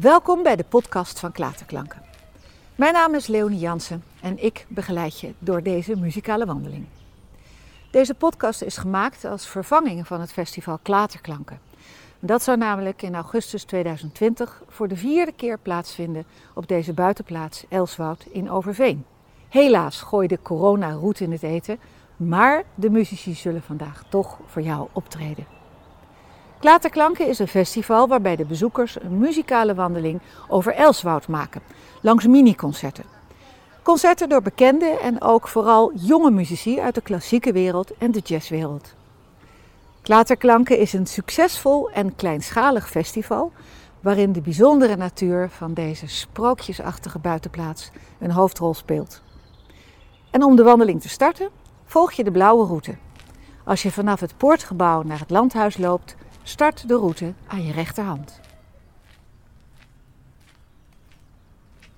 Welkom bij de podcast van Klaterklanken. Mijn naam is Leonie Jansen en ik begeleid je door deze muzikale wandeling. Deze podcast is gemaakt als vervanging van het festival Klaterklanken. Dat zou namelijk in augustus 2020 voor de vierde keer plaatsvinden op deze buitenplaats Elswoud in Overveen. Helaas gooide corona roet in het eten, maar de muzici zullen vandaag toch voor jou optreden. Klaterklanken is een festival waarbij de bezoekers een muzikale wandeling over Elswoud maken, langs miniconcerten. Concerten door bekende en ook vooral jonge muzici uit de klassieke wereld en de jazzwereld. Klaterklanken is een succesvol en kleinschalig festival waarin de bijzondere natuur van deze sprookjesachtige buitenplaats een hoofdrol speelt. En om de wandeling te starten, volg je de blauwe route. Als je vanaf het poortgebouw naar het landhuis loopt, start de route aan je rechterhand.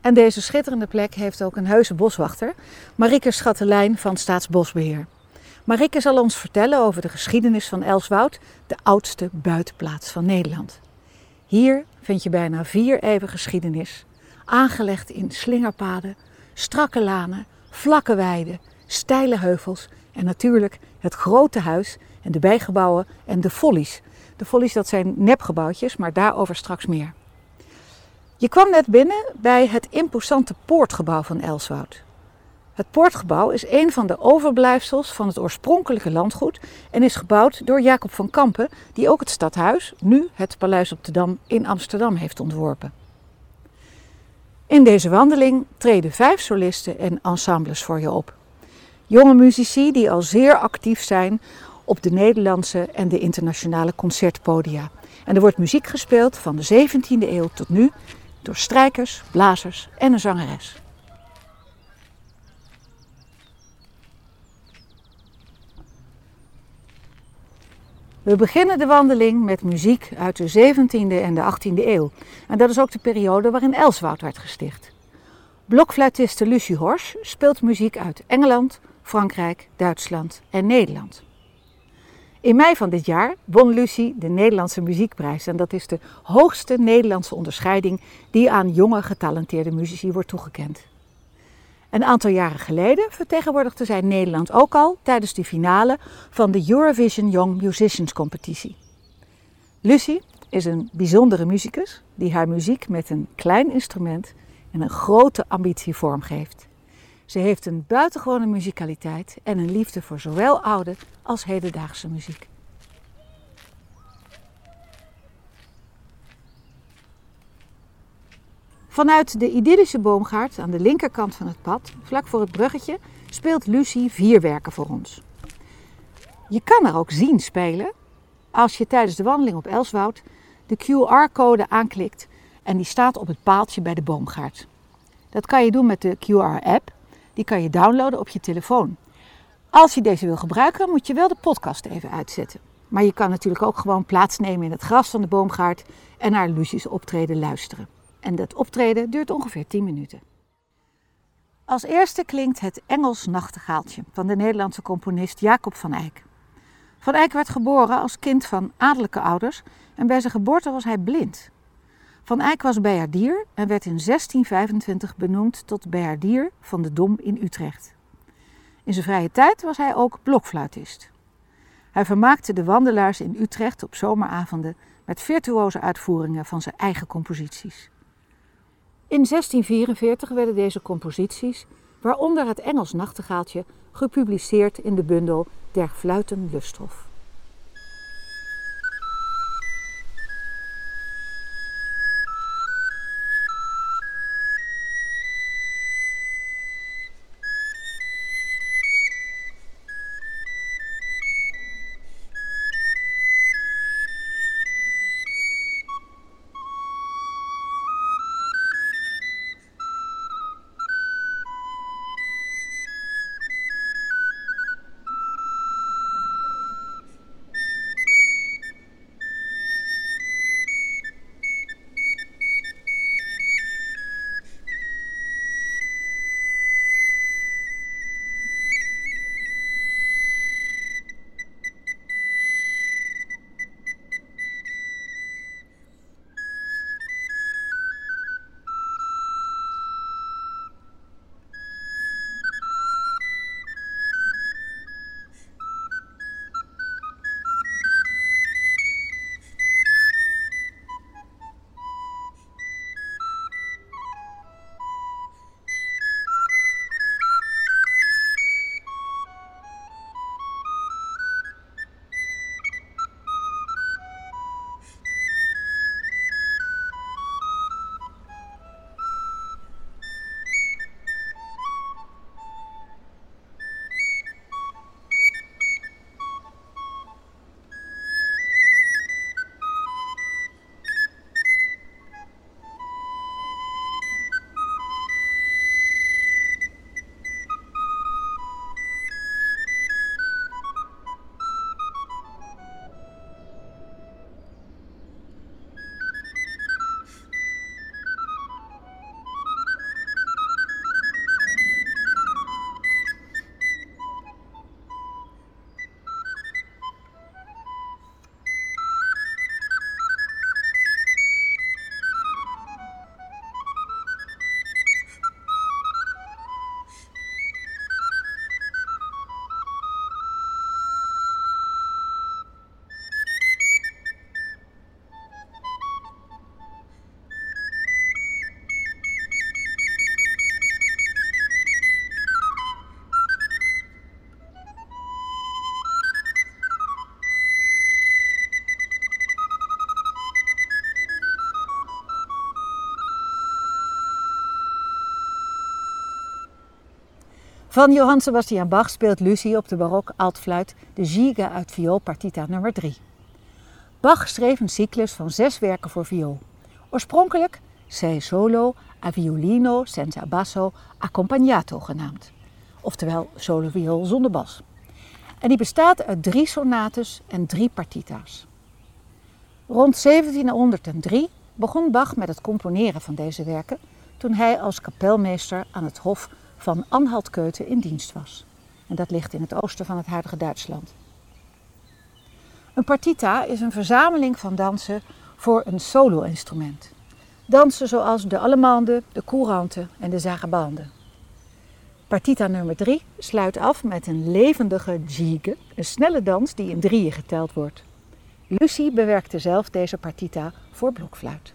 En deze schitterende plek heeft ook een heuse boswachter, Marike Schattelijn van Staatsbosbeheer. Marike zal ons vertellen over de geschiedenis van Elswoud, de oudste buitenplaats van Nederland. Hier vind je bijna vier eeuwen geschiedenis, aangelegd in slingerpaden, strakke lanen, vlakke weiden, steile heuvels en natuurlijk het grote huis en de bijgebouwen en de follies. De follies dat zijn nepgebouwtjes, maar daarover straks meer. Je kwam net binnen bij het imposante poortgebouw van Elswoud. Het poortgebouw is een van de overblijfsels van het oorspronkelijke landgoed en is gebouwd door Jacob van Kampen, die ook het stadhuis, nu het Paleis op de Dam in Amsterdam, heeft ontworpen. In deze wandeling treden vijf solisten en ensembles voor je op. Jonge muzici die al zeer actief zijn op de Nederlandse en de internationale concertpodia. En er wordt muziek gespeeld van de 17e eeuw tot nu door strijkers, blazers en een zangeres. We beginnen de wandeling met muziek uit de 17e en de 18e eeuw. En dat is ook de periode waarin Elswoud werd gesticht. Blokfluitiste Lucie Horsch speelt muziek uit Engeland, Frankrijk, Duitsland en Nederland. In mei van dit jaar won Lucie de Nederlandse Muziekprijs. En dat is de hoogste Nederlandse onderscheiding die aan jonge getalenteerde muzici wordt toegekend. Een aantal jaren geleden vertegenwoordigde zij Nederland ook al tijdens de finale van de Eurovision Young Musicians Competitie. Lucie is een bijzondere muzikus die haar muziek met een klein instrument en een grote ambitie vormgeeft. Ze heeft een buitengewone muzikaliteit en een liefde voor zowel oude als hedendaagse muziek. Vanuit de idyllische boomgaard aan de linkerkant van het pad, vlak voor het bruggetje, speelt Lucie vier werken voor ons. Je kan er ook zien spelen als je tijdens de wandeling op Elswoud de QR-code aanklikt en die staat op het paaltje bij de boomgaard. Dat kan je doen met de QR-app die kan je downloaden op je telefoon. Als je deze wil gebruiken, moet je wel de podcast even uitzetten. Maar je kan natuurlijk ook gewoon plaatsnemen in het gras van de boomgaard en naar Lucie's optreden luisteren. En dat optreden duurt ongeveer 10 minuten. Als eerste klinkt het Engels nachtegaaltje van de Nederlandse componist Jacob van Eyck. Van Eyck werd geboren als kind van adellijke ouders en bij zijn geboorte was hij blind. Van Eyck was bijaardier en werd in 1625 benoemd tot bijaardier van de Dom in Utrecht. In zijn vrije tijd was hij ook blokfluitist. Hij vermaakte de wandelaars in Utrecht op zomeravonden met virtuoze uitvoeringen van zijn eigen composities. In 1644 werden deze composities, waaronder het Engels nachtegaaltje, gepubliceerd in de bundel Der Fluiten Lusthof. Van Johann Sebastian Bach speelt Lucie op de barok altfluit de Giga uit vioolpartita nummer 3. Bach schreef een cyclus van zes werken voor viool. Oorspronkelijk Sei solo a violino senza basso accompagnato genaamd. Oftewel solo viool zonder bas. En die bestaat uit drie sonates en drie partita's. Rond 1703 begon Bach met het componeren van deze werken toen hij als kapelmeester aan het hof van Anhalt-Köthen in dienst was. En dat ligt in het oosten van het huidige Duitsland. Een partita is een verzameling van dansen voor een solo-instrument. Dansen zoals de allemande, de courante en de zagebande. Partita nummer 3 sluit af met een levendige jige, een snelle dans die in drieën geteld wordt. Lucie bewerkte zelf deze partita voor blokfluit.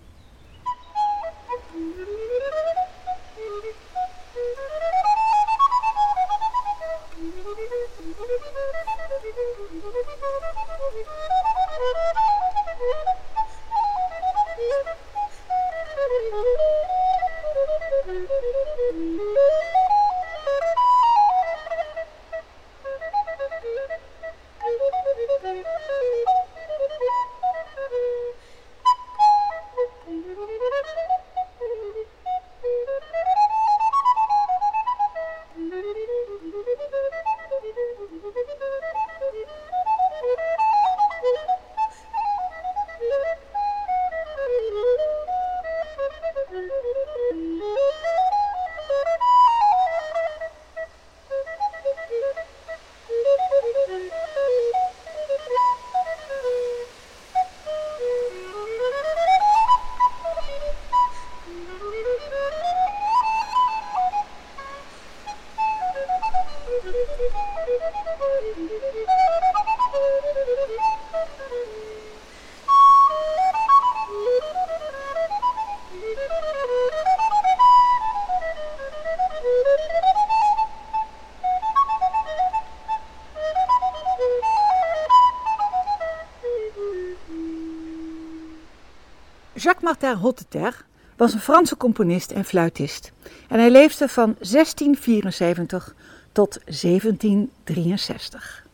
Jacques-Martin Hotteter was een Franse componist en fluitist. En hij leefde van 1674 tot 1763.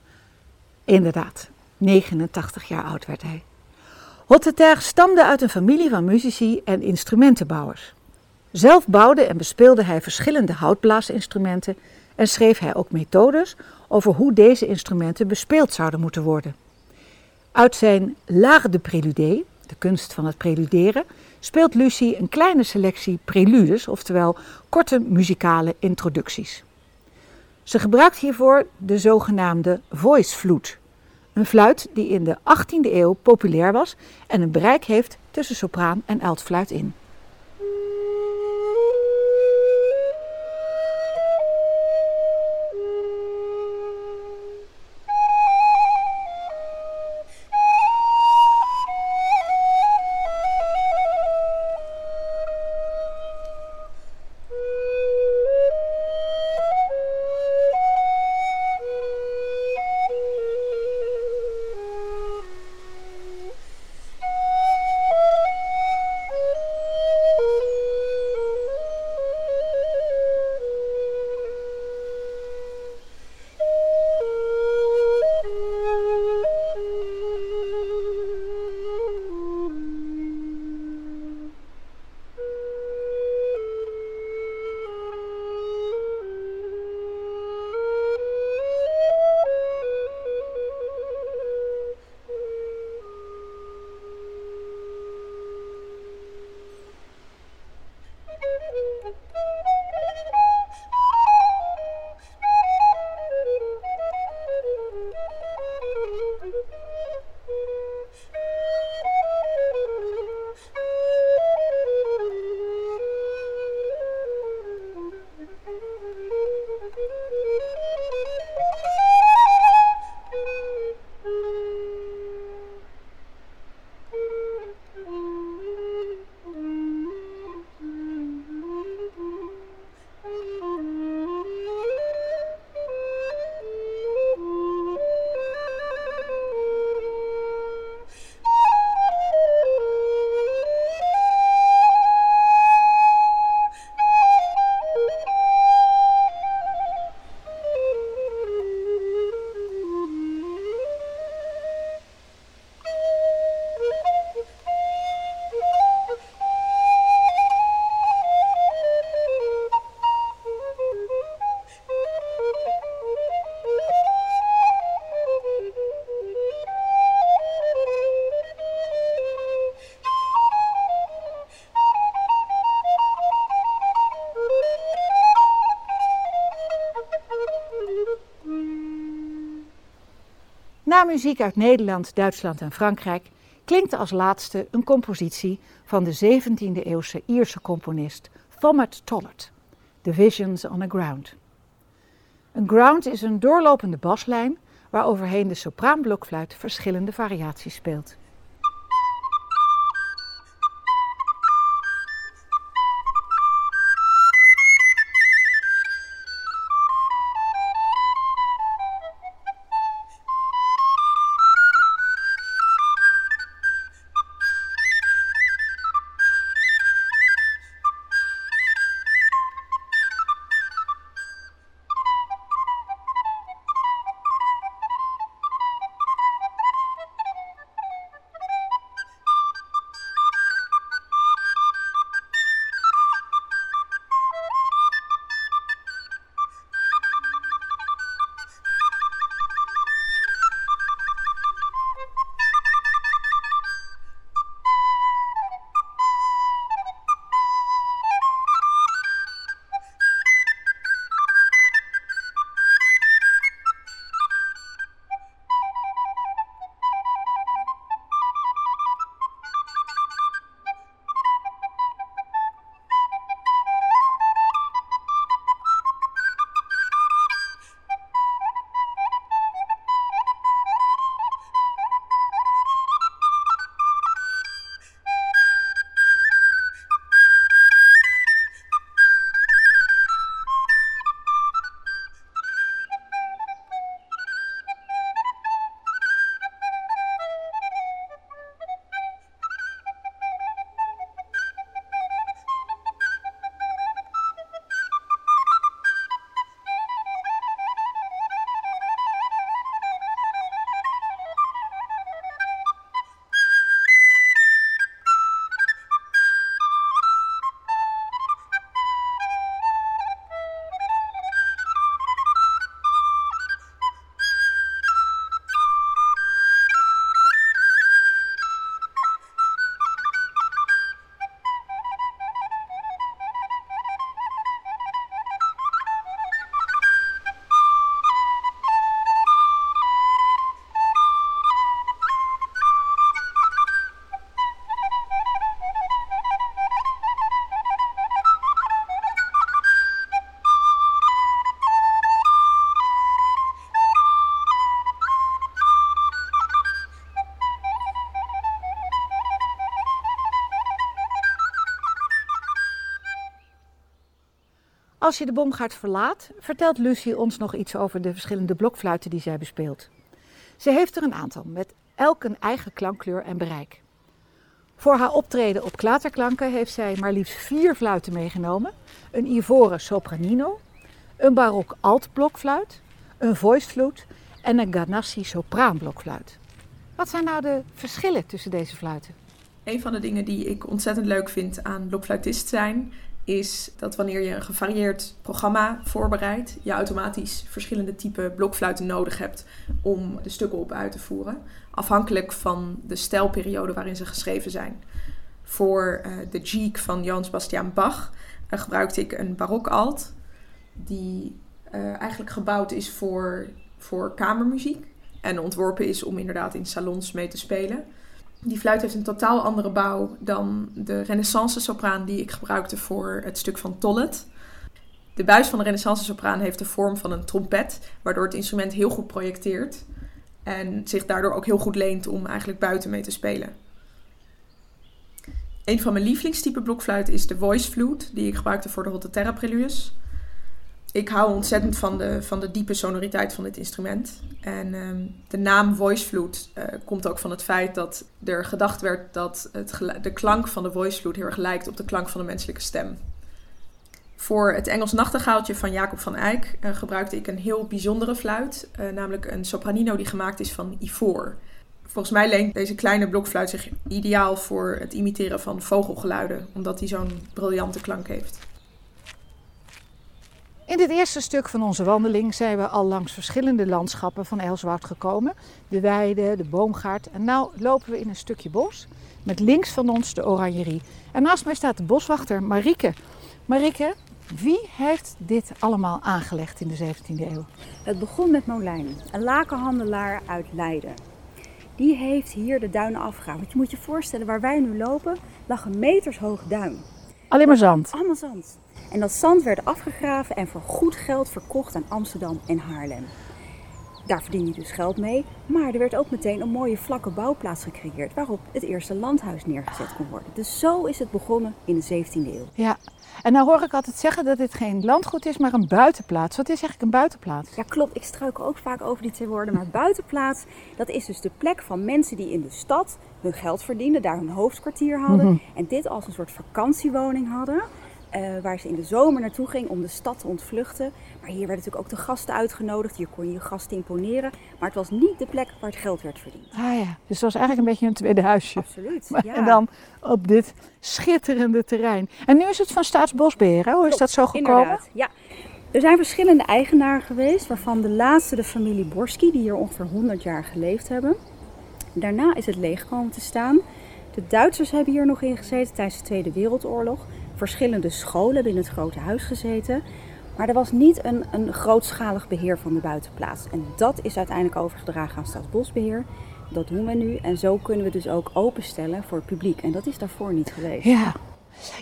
Inderdaad, 89 jaar oud werd hij. Hotteter stamde uit een familie van muzici en instrumentenbouwers. Zelf bouwde en bespeelde hij verschillende houtblaasinstrumenten en schreef hij ook methodes over hoe deze instrumenten bespeeld zouden moeten worden. Uit zijn L'art de prélude, de kunst van het preluderen, speelt Lucie een kleine selectie preludes, oftewel korte muzikale introducties. Ze gebruikt hiervoor de zogenaamde voice flute, een fluit die in de 18e eeuw populair was en een bereik heeft tussen sopraan en altfluit in. Na muziek uit Nederland, Duitsland en Frankrijk klinkt als laatste een compositie van de 17e eeuwse Ierse componist Thomas Tollett, The Visions on a Ground. Een ground is een doorlopende baslijn waar overheen de sopraanblokfluit verschillende variaties speelt. Als je de bomgaard verlaat, vertelt Lucy ons nog iets over de verschillende blokfluiten die zij bespeelt. Ze heeft er een aantal, met elk een eigen klankkleur en bereik. Voor haar optreden op klaterklanken heeft zij maar liefst vier fluiten meegenomen: een ivoren sopranino, een barok altblokfluit, een voicefluit en een ganassi sopraanblokfluit. Wat zijn nou de verschillen tussen deze fluiten? Een van de dingen die ik ontzettend leuk vind aan blokfluitist zijn, is dat wanneer je een gevarieerd programma voorbereidt, je automatisch verschillende typen blokfluiten nodig hebt om de stukken op uit te voeren. Afhankelijk van de stijlperiode waarin ze geschreven zijn. Voor uh, de Jeek van Johann Sebastian Bach uh, gebruikte ik een barok alt, die uh, eigenlijk gebouwd is voor, voor kamermuziek en ontworpen is om inderdaad in salons mee te spelen. Die fluit heeft een totaal andere bouw dan de renaissance sopraan die ik gebruikte voor het stuk van Tollet. De buis van de renaissance sopraan heeft de vorm van een trompet, waardoor het instrument heel goed projecteert en zich daardoor ook heel goed leent om eigenlijk buiten mee te spelen. Een van mijn lievelingstype blokfluit is de voice flute, die ik gebruikte voor de Hotte Terra Preludes ik hou ontzettend van de, van de diepe sonoriteit van dit instrument. En um, de naam voice flute uh, komt ook van het feit dat er gedacht werd dat het de klank van de voice flute heel erg lijkt op de klank van de menselijke stem. Voor het Engels nachtegaaltje van Jacob van Eyck uh, gebruikte ik een heel bijzondere fluit, uh, namelijk een sopranino die gemaakt is van ivoor. Volgens mij leent deze kleine blokfluit zich ideaal voor het imiteren van vogelgeluiden, omdat hij zo'n briljante klank heeft. In dit eerste stuk van onze wandeling zijn we al langs verschillende landschappen van Elswoud gekomen. De weide, de boomgaard en nu lopen we in een stukje bos met links van ons de oranjerie. En naast mij staat de boswachter Marieke. Marieke, Wie heeft dit allemaal aangelegd in de 17e eeuw? Het begon met Molijn, een lakenhandelaar uit Leiden. Die heeft hier de duinen afgegraven. Want je moet je voorstellen, waar wij nu lopen, lag een metershoog duin. Alleen maar zand. Allemaal zand. En dat zand werd afgegraven en voor goed geld verkocht aan Amsterdam en Haarlem. Daar verdien je dus geld mee. Maar er werd ook meteen een mooie vlakke bouwplaats gecreëerd waarop het eerste landhuis neergezet kon worden. Dus zo is het begonnen in de 17e eeuw. Ja, en nou hoor ik altijd zeggen dat dit geen landgoed is, maar een buitenplaats. Wat is eigenlijk een buitenplaats? Ja, klopt. Ik struikel ook vaak over die twee woorden. Maar buitenplaats, dat is dus de plek van mensen die in de stad hun geld verdienden, daar hun hoofdkwartier hadden. Mhm. En dit als een soort vakantiewoning hadden. Eh, waar ze in de zomer naartoe ging om de stad te ontvluchten. Maar hier werden natuurlijk ook de gasten uitgenodigd. Hier kon je je gasten imponeren. Maar het was niet de plek waar het geld werd verdiend. Ah ja, dus het was eigenlijk een beetje een tweede huisje. Absoluut. Maar- ja. En dan op dit schitterende terrein. En nu is het van Staatsbosbeheer, hè? Hoe is dat zo gekomen? Inderdaad, ja. Er zijn verschillende eigenaren geweest, waarvan de laatste de familie Borski, die hier ongeveer 100 jaar geleefd hebben. Daarna is het leeg komen te staan. De Duitsers hebben hier nog in gezeten tijdens de Tweede Wereldoorlog. Verschillende scholen in het grote huis gezeten. Maar er was niet een, een grootschalig beheer van de buitenplaats. En dat is uiteindelijk overgedragen aan Staatsbosbeheer. Dat doen we nu en zo kunnen we dus ook openstellen voor het publiek. En dat is daarvoor niet geweest. Ja.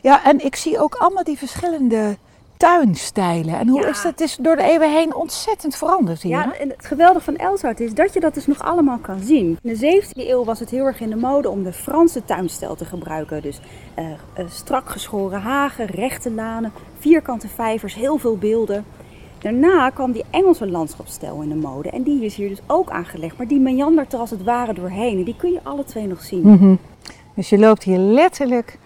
Ja, en ik zie ook allemaal die verschillende tuinstijlen. En hoe Ja. is dat? Het is door de eeuwen heen ontzettend veranderd hier. Ja, en het geweldige van Elshout is dat je dat dus nog allemaal kan zien. In de 17e eeuw was het heel erg in de mode om de Franse tuinstijl te gebruiken. Dus eh, eh, strak geschoren hagen, rechte lanen, vierkante vijvers, heel veel beelden. Daarna kwam die Engelse landschapsstijl in de mode. En die is hier dus ook aangelegd. Maar die meandert er als het ware doorheen. En die kun je alle twee nog zien. Mhm. Dus je loopt hier letterlijk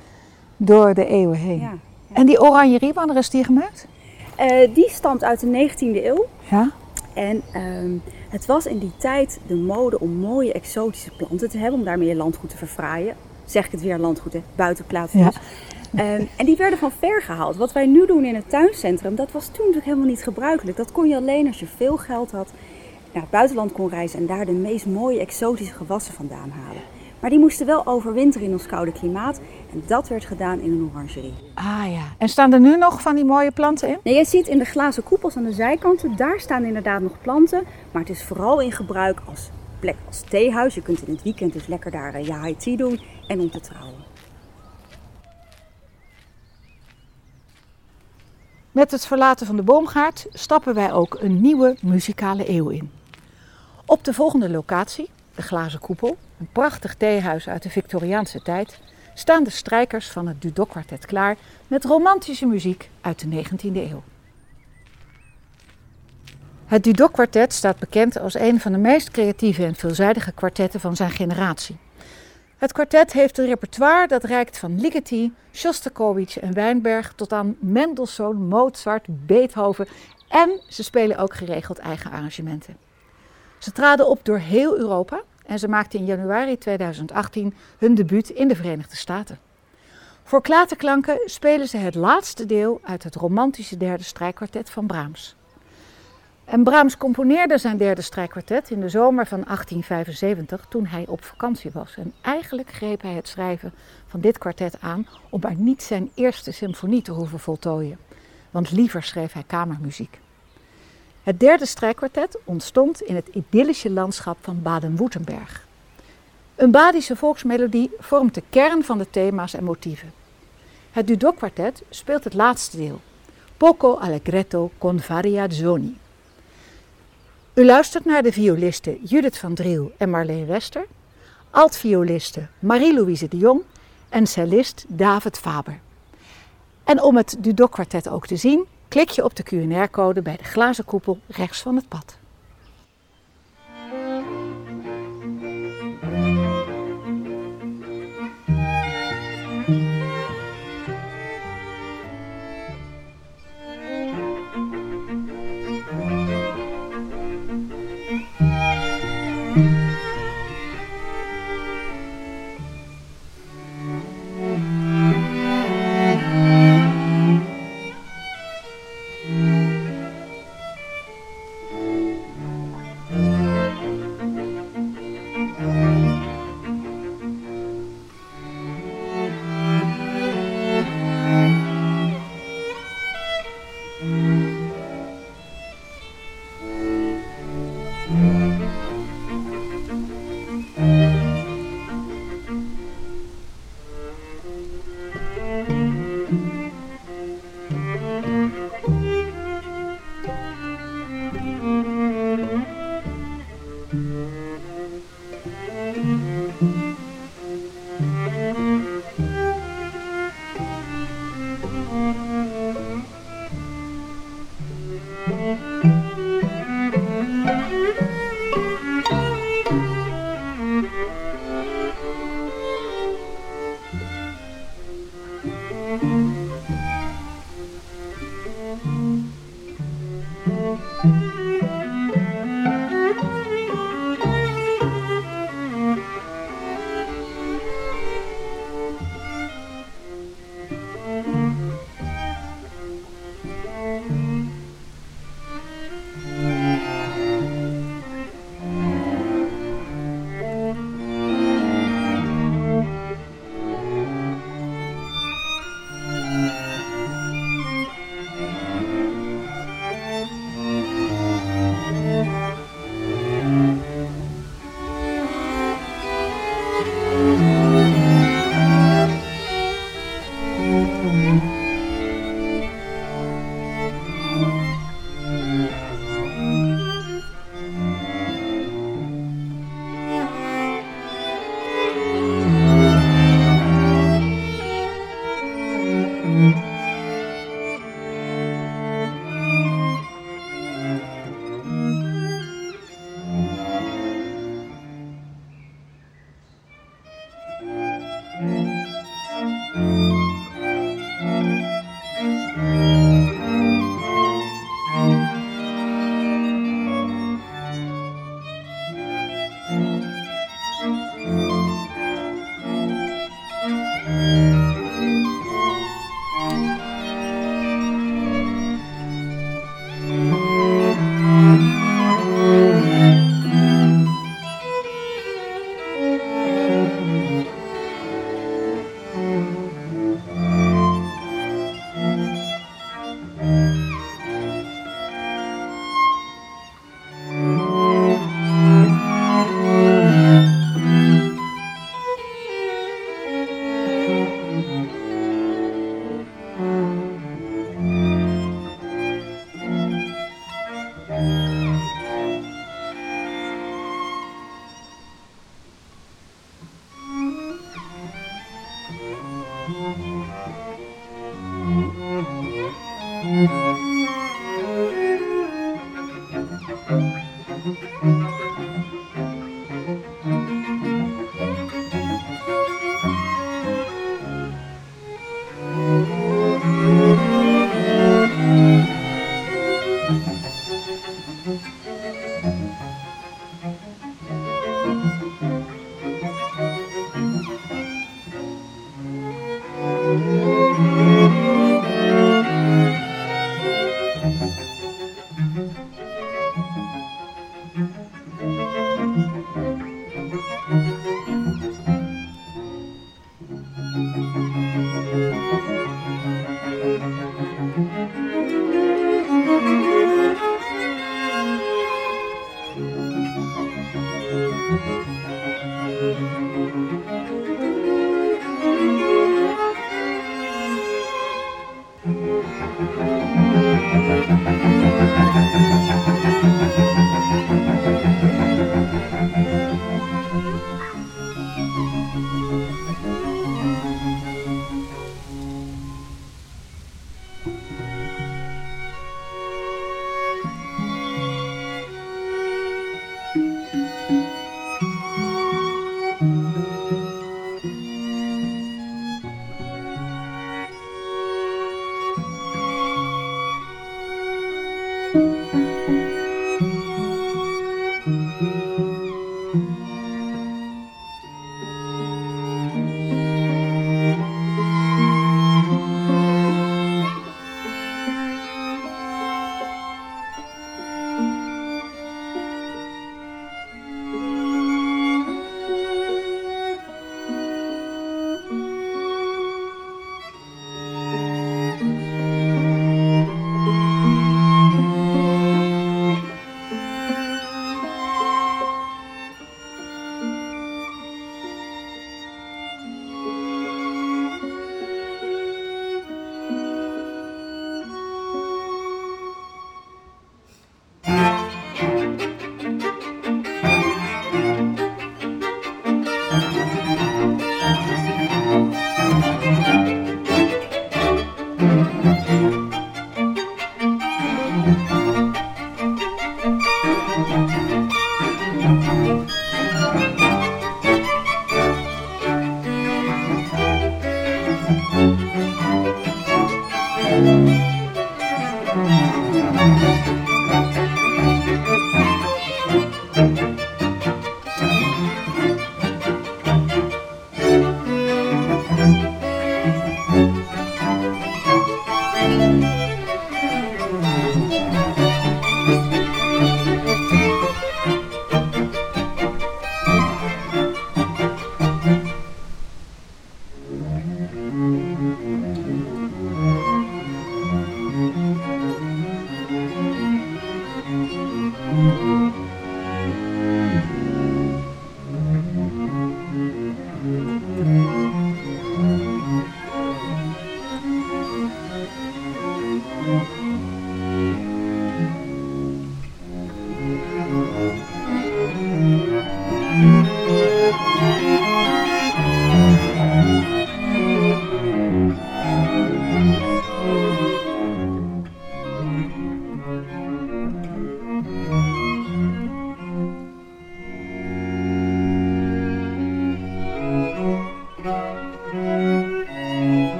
door de eeuwen heen. Ja. En die oranjerie, wanneer is die gemaakt? Eh, die stamt uit de 19e eeuw. Ja. En ehm, het was in die tijd de mode om mooie exotische planten te hebben, om daarmee je landgoed te verfraaien. Zeg ik het weer landgoed, hè? buitenplaats Ja. dus. Ehm, en die werden van ver gehaald. Wat wij nu doen in het tuincentrum, dat was toen natuurlijk helemaal niet gebruikelijk. Dat kon je alleen als je veel geld had, naar het buitenland kon reizen en daar de meest mooie exotische gewassen vandaan halen. Maar die moesten wel overwinteren in ons koude klimaat. En dat werd gedaan in een orangerie. Ah ja. En staan er nu nog van die mooie planten in? Nee, je ziet in de glazen koepels aan de zijkanten, daar staan inderdaad nog planten. Maar het is vooral in gebruik als plek als theehuis. Je kunt in het weekend dus lekker daar eh, je high tea doen en om te trouwen. Met het verlaten van de boomgaard stappen wij ook een nieuwe muzikale eeuw in. Op de volgende locatie, de Glazen Koepel, een prachtig theehuis uit de Victoriaanse tijd, staan de strijkers van het Dudok Quartet klaar met romantische muziek uit de 19e eeuw. Het Dudok Quartet staat bekend als een van de meest creatieve en veelzijdige kwartetten van zijn generatie. Het kwartet heeft een repertoire dat reikt van Ligeti, Shostakovich en Wijnberg tot aan Mendelssohn, Mozart, Beethoven en ze spelen ook geregeld eigen arrangementen. Ze traden op door heel Europa en ze maakten in januari 2018 hun debuut in de Verenigde Staten. Voor klaterklanken spelen ze het laatste deel uit het romantische derde strijkkwartet van Brahms. En Brahms componeerde zijn derde strijkkwartet in de zomer van 1875 toen hij op vakantie was. En eigenlijk greep hij het schrijven van dit kwartet aan om maar niet zijn eerste symfonie te hoeven voltooien. Want liever schreef hij kamermuziek. Het derde strijkkwartet ontstond in het idyllische landschap van Baden-Württemberg. Een Badische volksmelodie vormt de kern van de thema's en motieven. Het Dudok-kwartet speelt het laatste deel, Poco allegretto con variazioni. U luistert naar de violisten Judith van Driel en Marleen Wester, altvioliste Marie-Louise de Jong en cellist David Faber. En om het Dudok-kwartet ook te zien, klik je op de QR-code bij de glazen koepel rechts van het pad. Música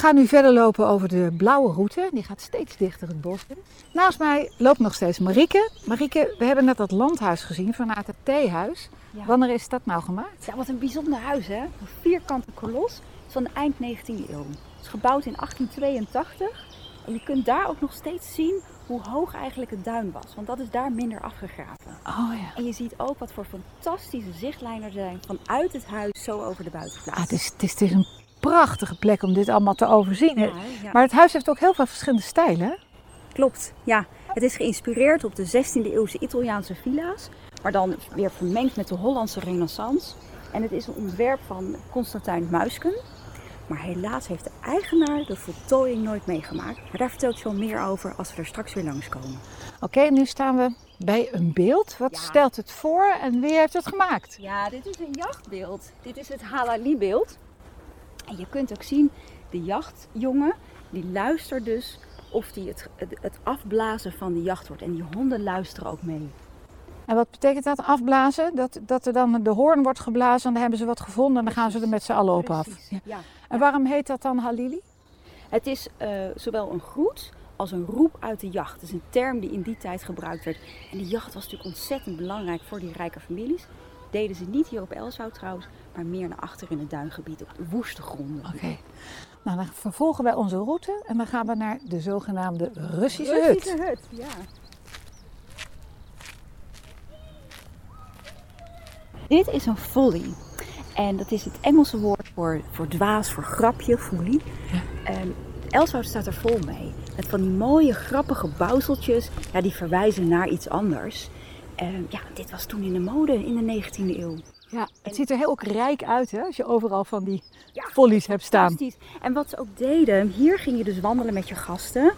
gaan nu verder lopen over de blauwe route. Die gaat steeds dichter het bos in. Naast mij loopt nog steeds Marieke. Marieke, we hebben net dat landhuis gezien vanuit het theehuis. Ja. Wanneer is dat nou gemaakt? Ja, wat een bijzonder huis hè. Een vierkante kolos van de eind 19e eeuw. Het is gebouwd in 1882. En je kunt daar ook nog steeds zien hoe hoog eigenlijk het duin was. Want dat is daar minder afgegraven. Oh ja. En je ziet ook wat voor fantastische zichtlijnen er zijn vanuit het huis zo over de buitenplaats. Ah, het, is, het, is, het is een prachtige plek om dit allemaal te overzien. Ja, ja. Maar het huis heeft ook heel veel verschillende stijlen. Klopt, ja. Het is geïnspireerd op de 16e eeuwse Italiaanse villa's, maar dan weer vermengd met de Hollandse renaissance. En het is een ontwerp van Constantijn Muisken. Maar helaas heeft de eigenaar de voltooiing nooit meegemaakt. Maar daar vertel ik zo meer over als we er straks weer langskomen. Oké, nu staan we bij een beeld. Wat Ja. stelt het voor en wie heeft het gemaakt? Ja, dit is een jachtbeeld. Dit is het Halali-beeld. En je kunt ook zien, de jachtjongen, die luistert dus of die het, het, afblazen van de jacht wordt. En die honden luisteren ook mee. En wat betekent dat afblazen? Dat, dat er dan de hoorn wordt geblazen en dan hebben ze wat gevonden en dan gaan ze er met z'n allen op af. Ja. En waarom heet dat dan Halili? Het is eh, zowel een groet als een roep uit de jacht. Het is een term die in die tijd gebruikt werd. En die jacht was natuurlijk ontzettend belangrijk voor die rijke families. Deden ze niet hier op Elshout trouwens, maar meer naar achter in het duingebied, op woeste gronden. Oké. Nou, dan vervolgen wij onze route en dan gaan we naar de zogenaamde Russische, hut. Russische hut, ja. Dit is een folly. En dat is het Engelse woord voor, voor dwaas, voor grapje, folly. En Elshout staat er vol mee. Met van die mooie, grappige bouwseltjes, ja, die verwijzen naar iets anders. En ja, dit was toen in de mode in de 19e eeuw. Ja, het ziet er heel ook rijk uit hè, als je overal van die Ja, follies hebt staan. Fantastisch. En wat ze ook deden, hier ging je dus wandelen met je gasten.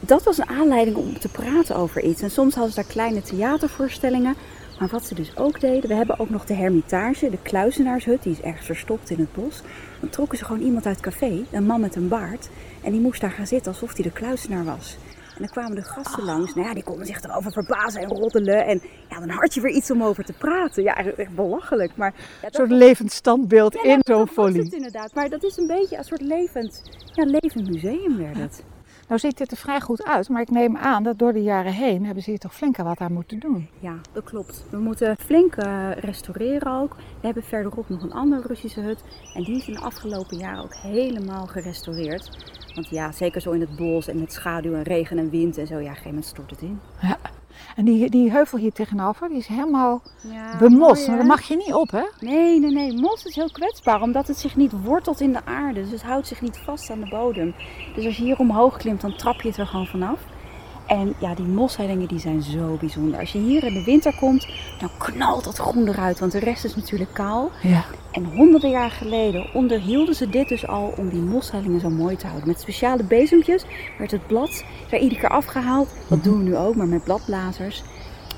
Dat was een aanleiding om te praten over iets. En soms hadden ze daar kleine theatervoorstellingen. Maar wat ze dus ook deden, we hebben ook nog de Hermitage, de kluizenaarshut, die is ergens verstopt in het bos. Dan trokken ze gewoon iemand uit het café, een man met een baard. En die moest daar gaan zitten alsof hij de kluizenaar was. En dan kwamen de gasten langs. Nou ja, die konden zich erover verbazen en roddelen. En ja, dan had je weer iets om over te praten. Ja, echt belachelijk. Maar ja, Een dat soort levend standbeeld ja, in zo'n dat folie. het inderdaad. Maar dat is een beetje een soort levend, ja, levend museum werd het. Nou ziet dit er vrij goed uit, maar ik neem aan dat door de jaren heen hebben ze hier toch flink wat aan moeten doen. Ja, dat klopt. We moeten flink eh, restaureren ook. We hebben verderop nog een andere Russische hut. En die is in de afgelopen jaren ook helemaal gerestaureerd. Want ja, zeker zo in het bos en met schaduw en regen en wind en zo. Ja, op een gegeven moment stort het in. En die, die heuvel hier tegenover, die is helemaal Ja, bemost. Maar daar mag je niet op, hè? Nee, nee, nee. Mos is heel kwetsbaar omdat het zich niet wortelt in de aarde. Dus het houdt zich niet vast aan de bodem. Dus als je hier omhoog klimt, dan trap je het er gewoon vanaf. En ja, die moshellingen die zijn zo bijzonder. Als je hier in de winter komt, dan knalt dat groen eruit. Want de rest is natuurlijk kaal. Ja. En honderden jaar geleden onderhielden ze dit dus al om die moshellingen zo mooi te houden. Met speciale bezempjes werd het blad er iedere keer afgehaald. Dat doen we nu ook, maar met bladblazers.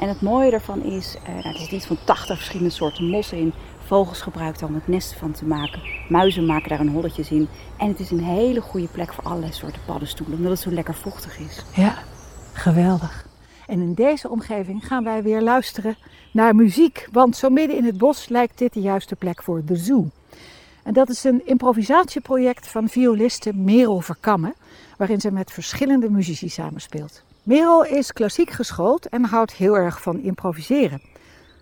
En het mooie daarvan is, eh, nou, er zitten iets van 80 verschillende soorten mossen in. Vogels gebruiken om het nest van te maken. Muizen maken daar een holletje in. En het is een hele goede plek voor allerlei soorten paddenstoelen, omdat het zo lekker vochtig is. Ja, geweldig. En in deze omgeving gaan wij weer luisteren naar muziek. Want zo midden in het bos lijkt dit de juiste plek voor de zoo. En dat is een improvisatieproject van violiste Merel Verkammen, waarin ze met verschillende muzici samenspeelt. Merel is klassiek geschoold en houdt heel erg van improviseren.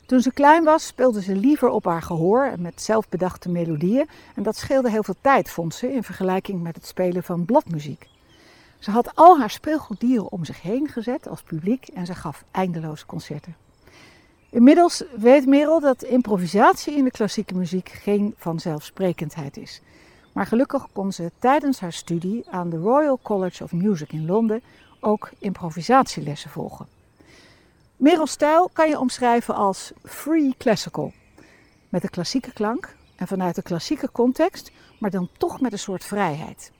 Toen ze klein was, speelde ze liever op haar gehoor en met zelfbedachte melodieën. En dat scheelde heel veel tijd, vond ze, in vergelijking met het spelen van bladmuziek. Ze had al haar speelgoeddieren om zich heen gezet als publiek en ze gaf eindeloos concerten. Inmiddels weet Merel dat improvisatie in de klassieke muziek geen vanzelfsprekendheid is. Maar gelukkig kon ze tijdens haar studie aan de Royal College of Music in Londen ook improvisatielessen volgen. Merel's stijl kan je omschrijven als free classical. Met een klassieke klank en vanuit de klassieke context, maar dan toch met een soort vrijheid.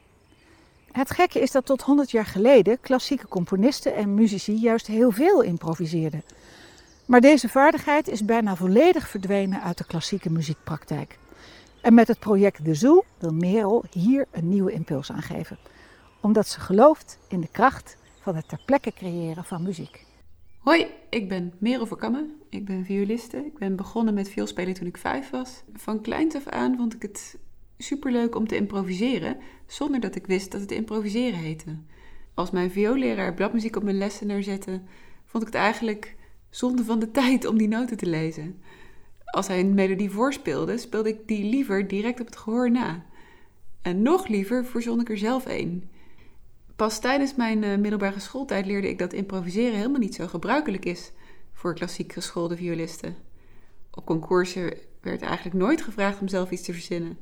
Het gekke is dat tot 100 jaar geleden klassieke componisten en muzici juist heel veel improviseerden. Maar deze vaardigheid is bijna volledig verdwenen uit de klassieke muziekpraktijk. En met het project De Zoo wil Merel hier een nieuwe impuls aan geven. Omdat ze gelooft in de kracht van het ter plekke creëren van muziek. Hoi, ik ben Merel Verkammen. Ik ben violiste. Ik ben begonnen met vioolspelen toen ik vijf was. Van kleins af aan vond ik het superleuk om te improviseren, zonder dat ik wist dat het improviseren heette. Als mijn vioolleraar bladmuziek op mijn lessen neerzette, vond ik het eigenlijk zonde van de tijd om die noten te lezen. Als hij een melodie voorspeelde, speelde ik die liever direct op het gehoor na. En nog liever verzon ik er zelf een. Pas tijdens mijn uh, middelbare schooltijd leerde ik dat improviseren helemaal niet zo gebruikelijk is voor klassiek geschoolde violisten. Op concoursen werd eigenlijk nooit gevraagd om zelf iets te verzinnen.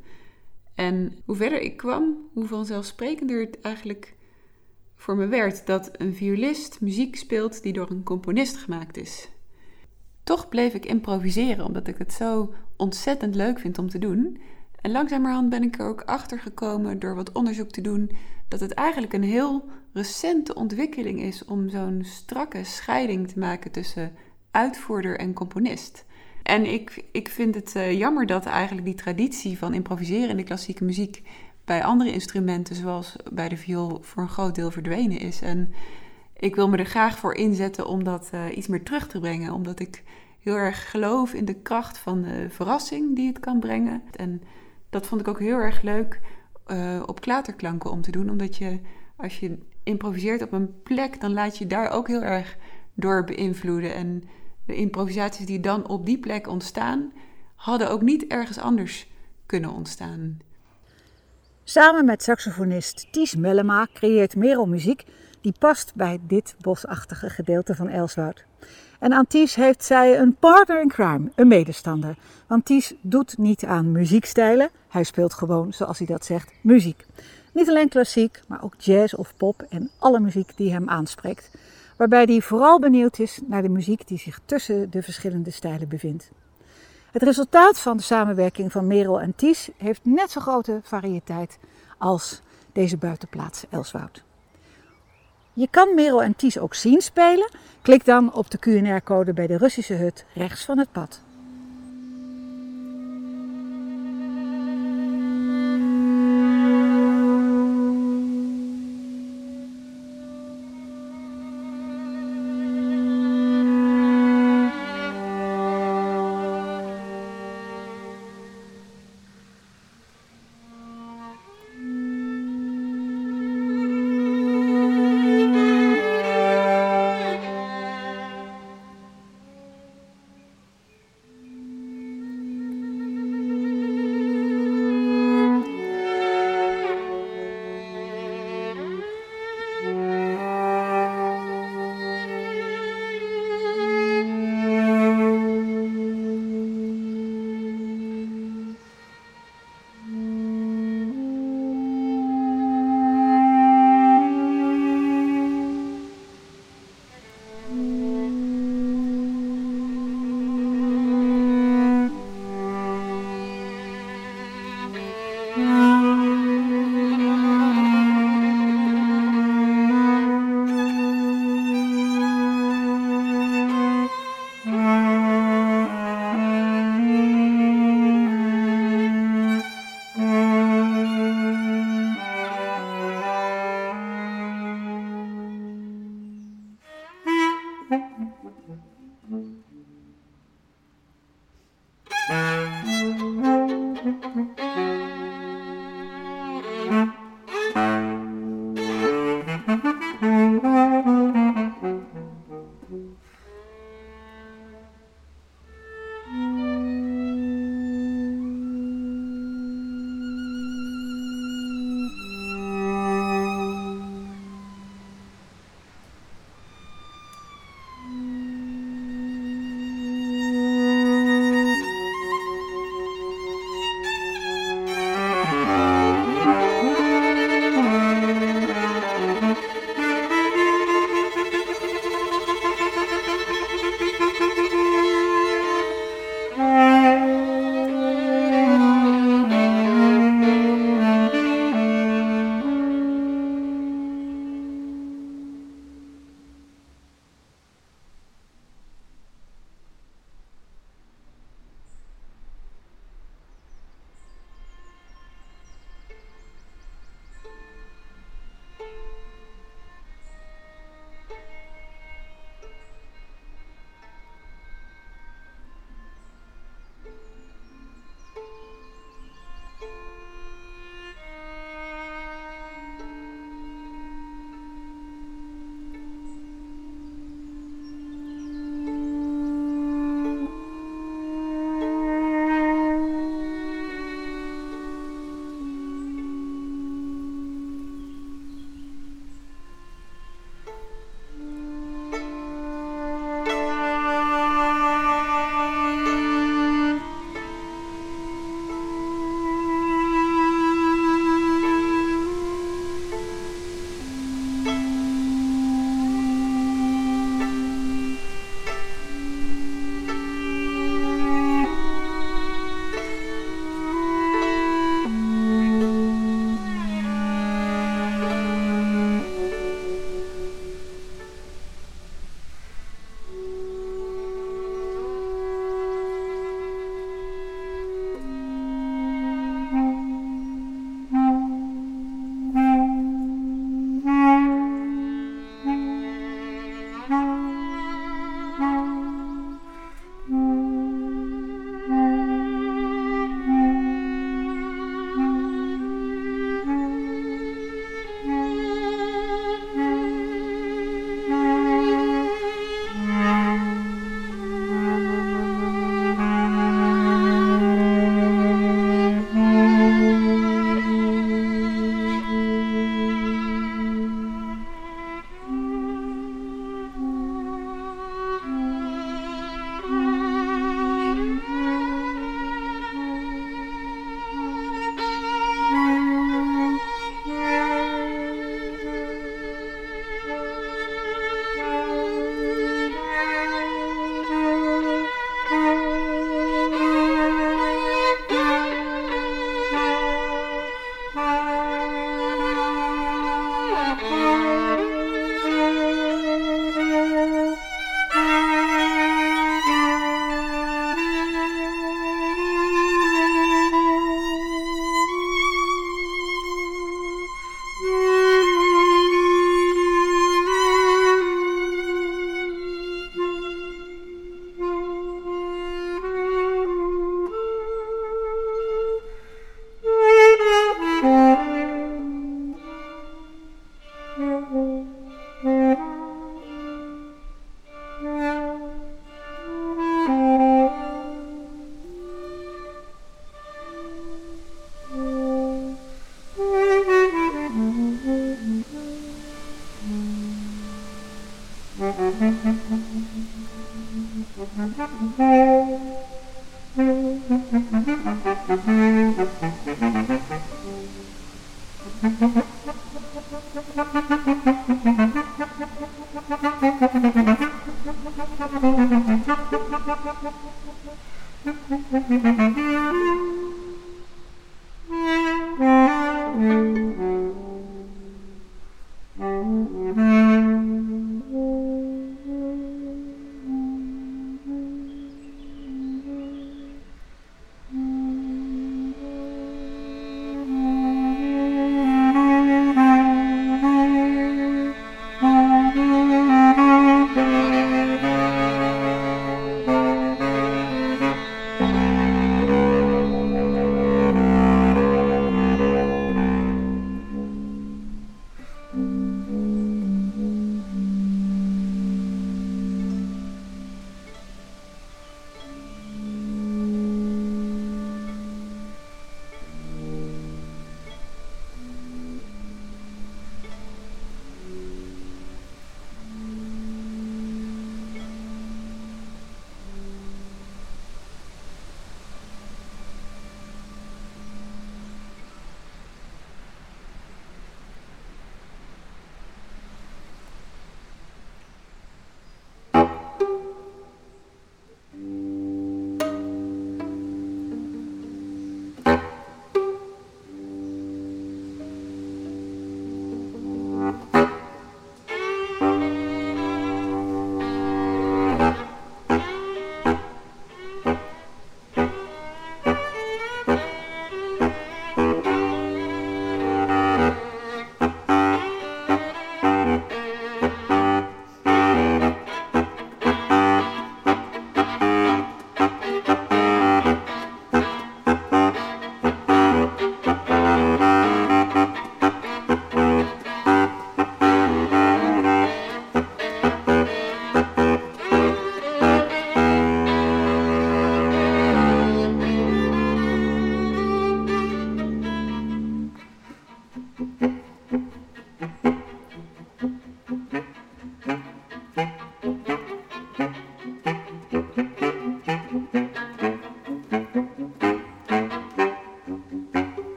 En hoe verder ik kwam, hoe vanzelfsprekender het eigenlijk voor me werd dat een violist muziek speelt die door een componist gemaakt is. Toch bleef ik improviseren omdat ik het zo ontzettend leuk vind om te doen. En langzamerhand ben ik er ook achter gekomen door wat onderzoek te doen dat het eigenlijk een heel recente ontwikkeling is om zo'n strakke scheiding te maken tussen uitvoerder en componist. En ik, ik vind het uh, jammer dat eigenlijk die traditie van improviseren in de klassieke muziek bij andere instrumenten, zoals bij de viool, voor een groot deel verdwenen is. En ik wil me er graag voor inzetten om dat uh, iets meer terug te brengen, omdat ik heel erg geloof in de kracht van de verrassing die het kan brengen. En dat vond ik ook heel erg leuk uh, op klaterklanken om te doen, omdat je als je improviseert op een plek, dan laat je daar ook heel erg door beïnvloeden. En de improvisaties die dan op die plek ontstaan, hadden ook niet ergens anders kunnen ontstaan. Samen met saxofonist Ties Mellema creëert Merel muziek die past bij dit bosachtige gedeelte van Elswoud. En aan Ties heeft zij een partner in crime, een medestander. Want Ties doet niet aan muziekstijlen, hij speelt gewoon, zoals hij dat zegt, muziek. Niet alleen klassiek, maar ook jazz of pop en alle muziek die hem aanspreekt waarbij hij vooral benieuwd is naar de muziek die zich tussen de verschillende stijlen bevindt. Het resultaat van de samenwerking van Merel en Ties heeft net zo grote variëteit als deze buitenplaats Elswoud. Je kan Merel en Ties ook zien spelen. Klik dan op de QNR-code bij de Russische hut rechts van het pad.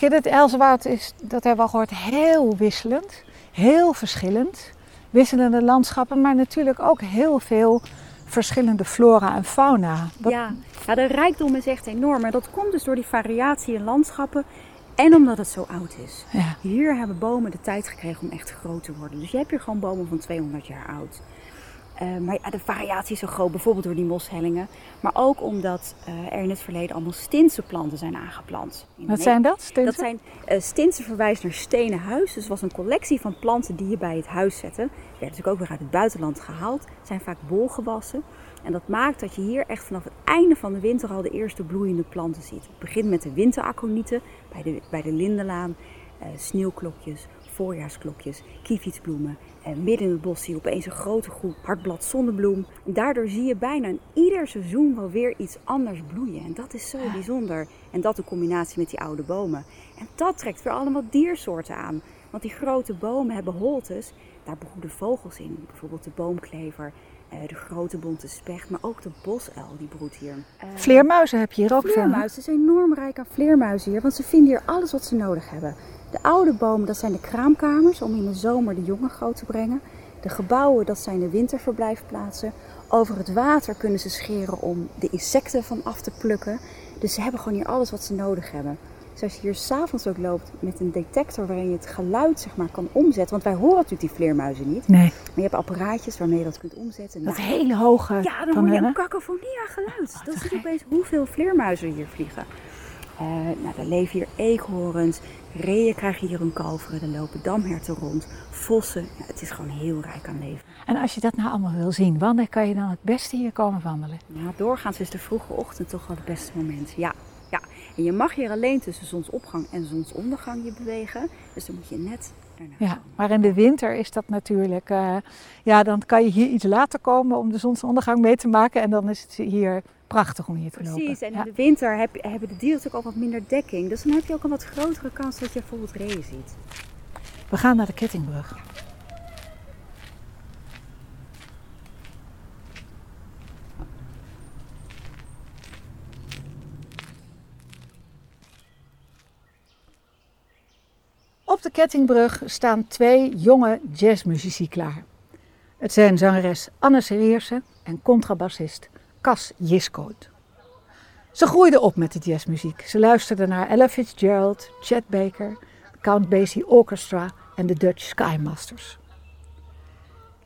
Marieke, dit Elsewoud is, dat hebben we al gehoord, heel wisselend. Heel verschillend. Wisselende landschappen, maar natuurlijk ook heel veel verschillende flora en fauna. Ja. ja, de rijkdom is echt enorm. Maar dat komt dus door die variatie in landschappen en omdat het zo oud is. Ja. Hier hebben bomen de tijd gekregen om echt groot te worden. Dus je hebt hier gewoon bomen van 200 jaar oud. Uh, maar ja, de variatie is zo groot, bijvoorbeeld door die moshellingen. Maar ook omdat uh, er in het verleden allemaal stinse planten zijn aangeplant. Wat zijn dat? Stinsen? Dat zijn uh, stinsen verwijst naar stenen huis. Dus was een collectie van planten die je bij het huis zette. Die werden natuurlijk ook weer uit het buitenland gehaald. Het zijn vaak bolgewassen. En dat maakt dat je hier echt vanaf het einde van de winter al de eerste bloeiende planten ziet. Het begint met de winteraconieten bij de, bij de lindenlaan, sneeuwklokjes, voorjaarsklokjes, kievietsbloemen. En midden in het bos zie je opeens een grote groep hardblad zonnebloem. En daardoor zie je bijna in ieder seizoen wel weer iets anders bloeien. En dat is zo bijzonder. En dat in combinatie met die oude bomen. En dat trekt weer allemaal diersoorten aan. Want die grote bomen hebben holtes. Daar broeden vogels in. Bijvoorbeeld de boomklever, eh, de grote bonte specht, maar ook de bosuil die broedt hier. Uh, vleermuizen heb je hier ook veel. Vleermuizen zijn enorm rijk aan vleermuizen hier, want ze vinden hier alles wat ze nodig hebben. De oude bomen, dat zijn de kraamkamers om in de zomer de jongen groot te brengen. De gebouwen, dat zijn de winterverblijfplaatsen. Over het water kunnen ze scheren om de insecten van af te plukken. Dus ze hebben gewoon hier alles wat ze nodig hebben. Dus als je hier s'avonds ook loopt met een detector waarin je het geluid zeg maar, kan omzetten. Want wij horen natuurlijk die vleermuizen niet. Nee. Maar je hebt apparaatjes waarmee je dat kunt omzetten. Dat nou, hele hoge. Ja, dan hoor je een cacophonie aan geluid. Oh, zie je opeens hoeveel vleermuizen hier vliegen. Uh, nou, er leven hier eekhoorns, reeën krijgen hier hun kalveren, er lopen damherten rond, vossen. Het is gewoon heel rijk aan leven. En als je dat nou allemaal wil zien, wanneer kan je dan het beste hier komen wandelen? Ja, doorgaans is de vroege ochtend toch wel het beste moment. Ja, ja. En je mag hier alleen tussen zonsopgang en zonsondergang je bewegen. Dus dan moet je net ja, maar in de winter is dat natuurlijk. Uh, ja, dan kan je hier iets later komen om de zonsondergang mee te maken. En dan is het hier prachtig om hier te Precies, lopen. Precies, en in de winter heb, hebben de dieren natuurlijk ook wat minder dekking. Dus dan heb je ook een wat grotere kans dat je bijvoorbeeld reeën ziet. We gaan naar de Kettingbrug. Op de Kettingbrug staan twee jonge jazzmuzici klaar. Het zijn zangeres Anne Serierse en contrabassist Cas Jiskoot. Ze groeiden op met de jazzmuziek. Ze luisterden naar Ella Fitzgerald, Chet Baker, Count Basie Orchestra en de Dutch Skymasters.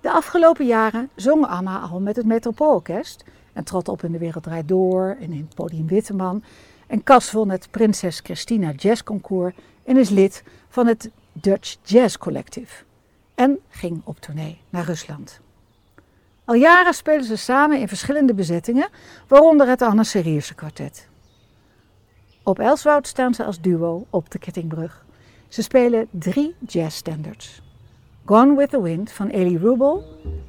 De afgelopen jaren zong Anna al met het Metropoolorkest en trad op in de Wereld Door en in Podium Witteman. En Cas won het Prinses Christina Jazz Concours en is lid van het Dutch Jazz Collective. En ging op tournee naar Rusland. Al jaren spelen ze samen in verschillende bezettingen, waaronder het Anne Serierse kwartet. Op Elswoud staan ze als duo op de Kettingbrug. Ze spelen drie jazzstandards. Gone with the Wind van Elie Rubel,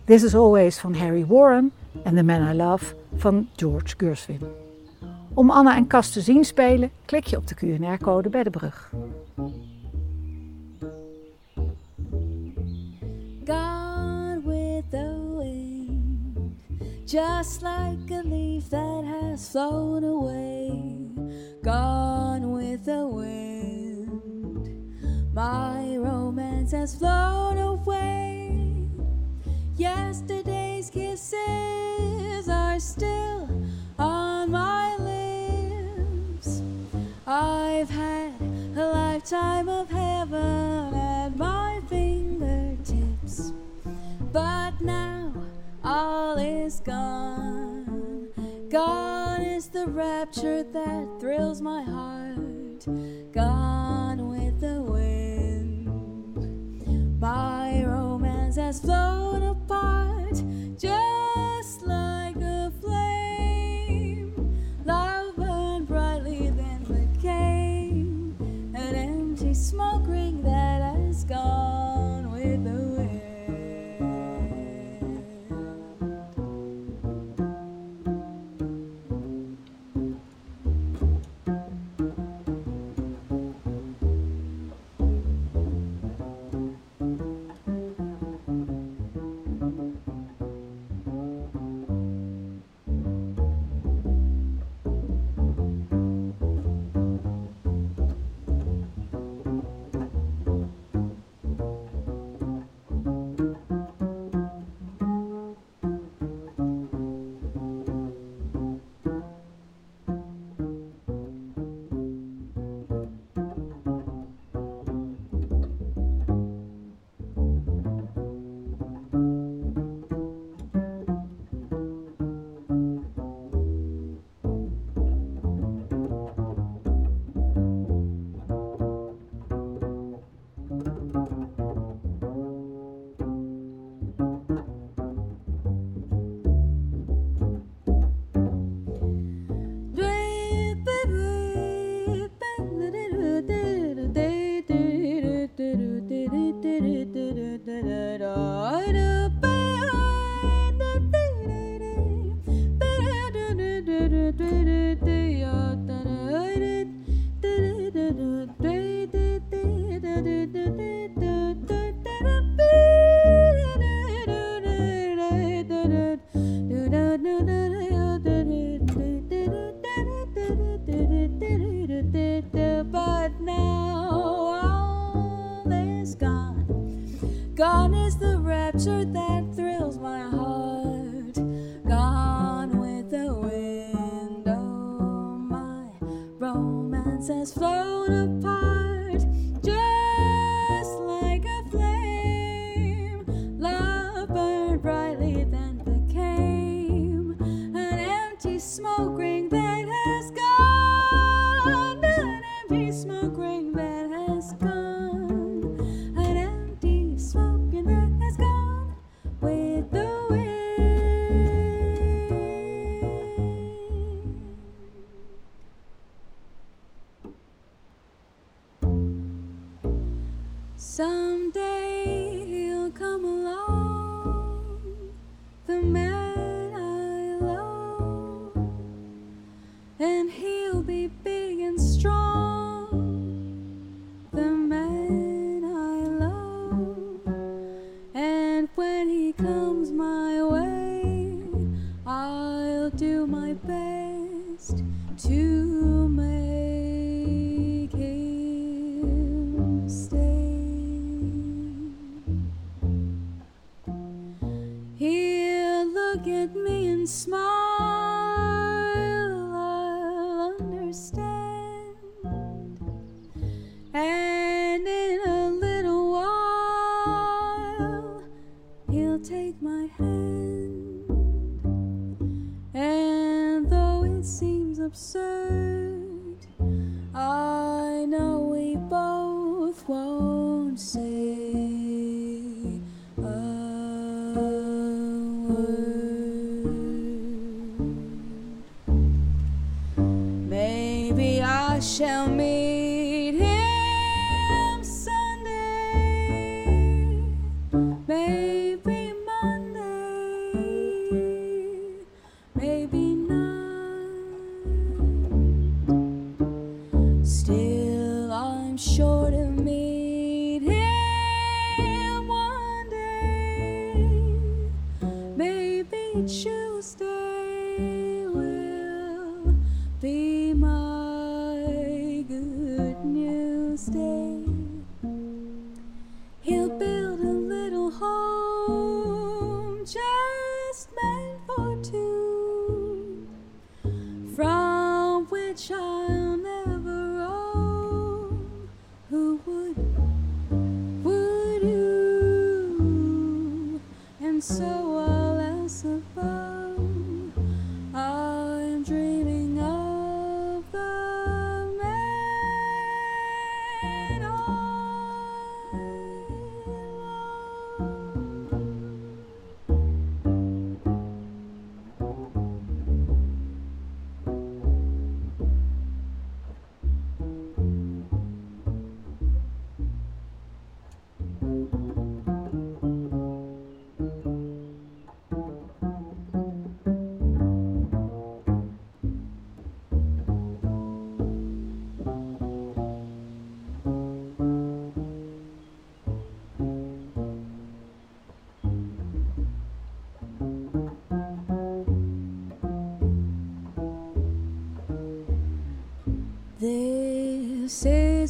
This is Always van Harry Warren en The Man I Love van George Gershwin. Om Anna en Cas te zien spelen, klik je op de QR-code bij de brug. Just like a leaf that has flown away. Gone with the wind, my romance has flown away. Yesterday's kisses are still on my lips. I've had a lifetime of heaven all is gone. Gone is the rapture that thrills my heart. Gone with the wind. My romance has flown apart, just larger that. stay. He'll build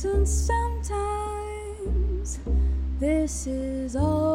and sometimes this is all.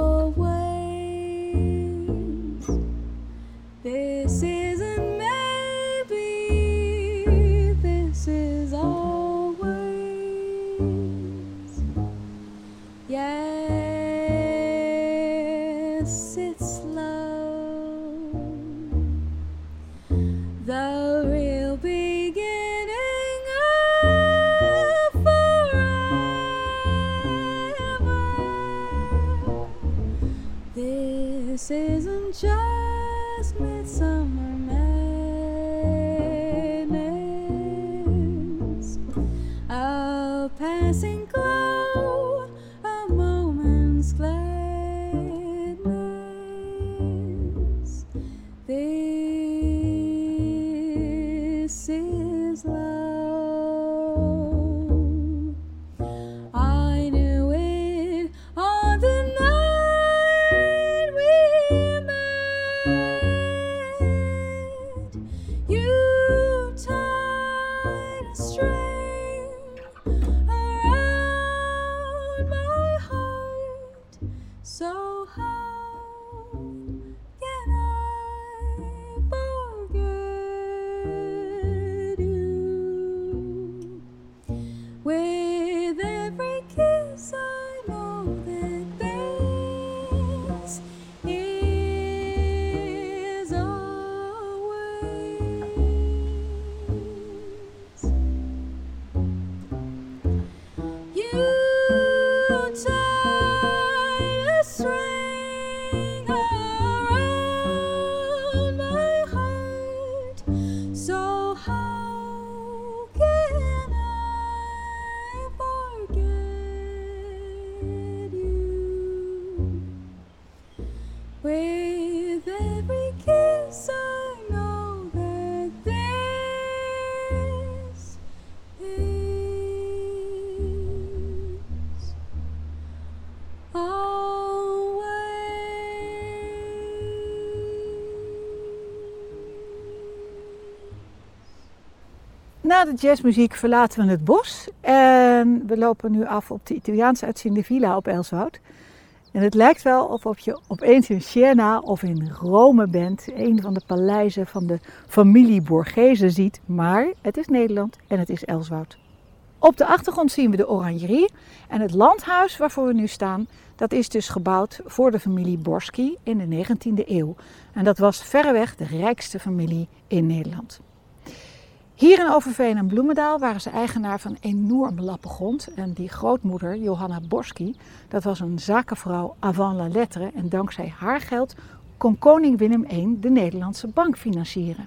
Na de jazzmuziek verlaten we het bos en we lopen nu af op de Italiaans uitziende villa op Elswoud. En het lijkt wel of je opeens in Siena of in Rome bent, een van de paleizen van de familie Borghese ziet, maar het is Nederland en het is Elswoud. Op de achtergrond zien we de oranjerie en het landhuis waarvoor we nu staan, dat is dus gebouwd voor de familie Borski in de 19e eeuw. En dat was verreweg de rijkste familie in Nederland. Hier in Overveen en Bloemendaal waren ze eigenaar van een enorme lappen grond. En die grootmoeder, Johanna Borski, dat was een zakenvrouw avant la lettre. En dankzij haar geld kon koning Willem I de Nederlandse bank financieren.